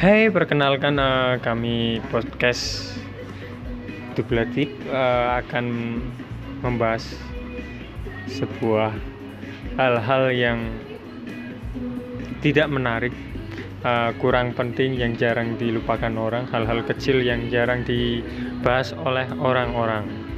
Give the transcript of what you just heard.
Hai, perkenalkan uh, kami podcast Dublatik uh, eh, akan membahas sebuah hal-hal yang tidak menarik, uh, kurang penting yang jarang dilupakan orang, hal-hal kecil yang jarang dibahas oleh orang-orang.